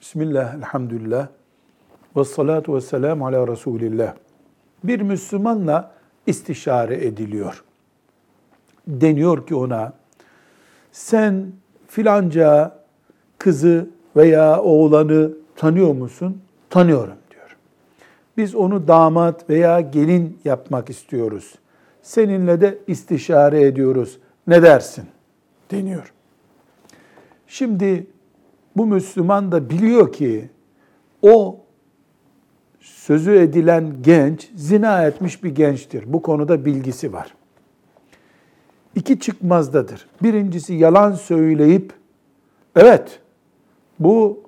Bismillah, elhamdülillah, ve salatu ve selamu ala Resulillah. Bir Müslümanla istişare ediliyor. Deniyor ki ona, sen filanca kızı veya oğlanı tanıyor musun? Tanıyorum diyor. Biz onu damat veya gelin yapmak istiyoruz. Seninle de istişare ediyoruz. Ne dersin? Deniyor. Şimdi bu Müslüman da biliyor ki o sözü edilen genç zina etmiş bir gençtir. Bu konuda bilgisi var. İki çıkmazdadır. Birincisi yalan söyleyip evet bu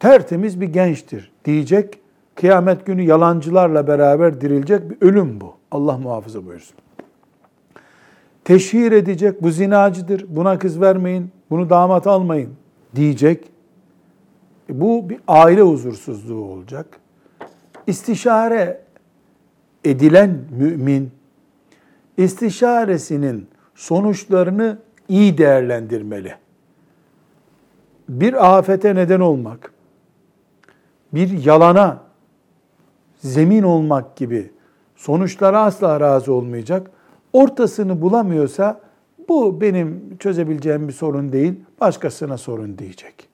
tertemiz bir gençtir diyecek. Kıyamet günü yalancılarla beraber dirilecek bir ölüm bu. Allah muhafaza buyursun. Teşhir edecek bu zinacıdır. Buna kız vermeyin. Bunu damat almayın diyecek. Bu bir aile huzursuzluğu olacak. İstişare edilen mümin istişaresinin sonuçlarını iyi değerlendirmeli. Bir afete neden olmak, bir yalana zemin olmak gibi sonuçlara asla razı olmayacak. Ortasını bulamıyorsa bu benim çözebileceğim bir sorun değil, başkasına sorun diyecek.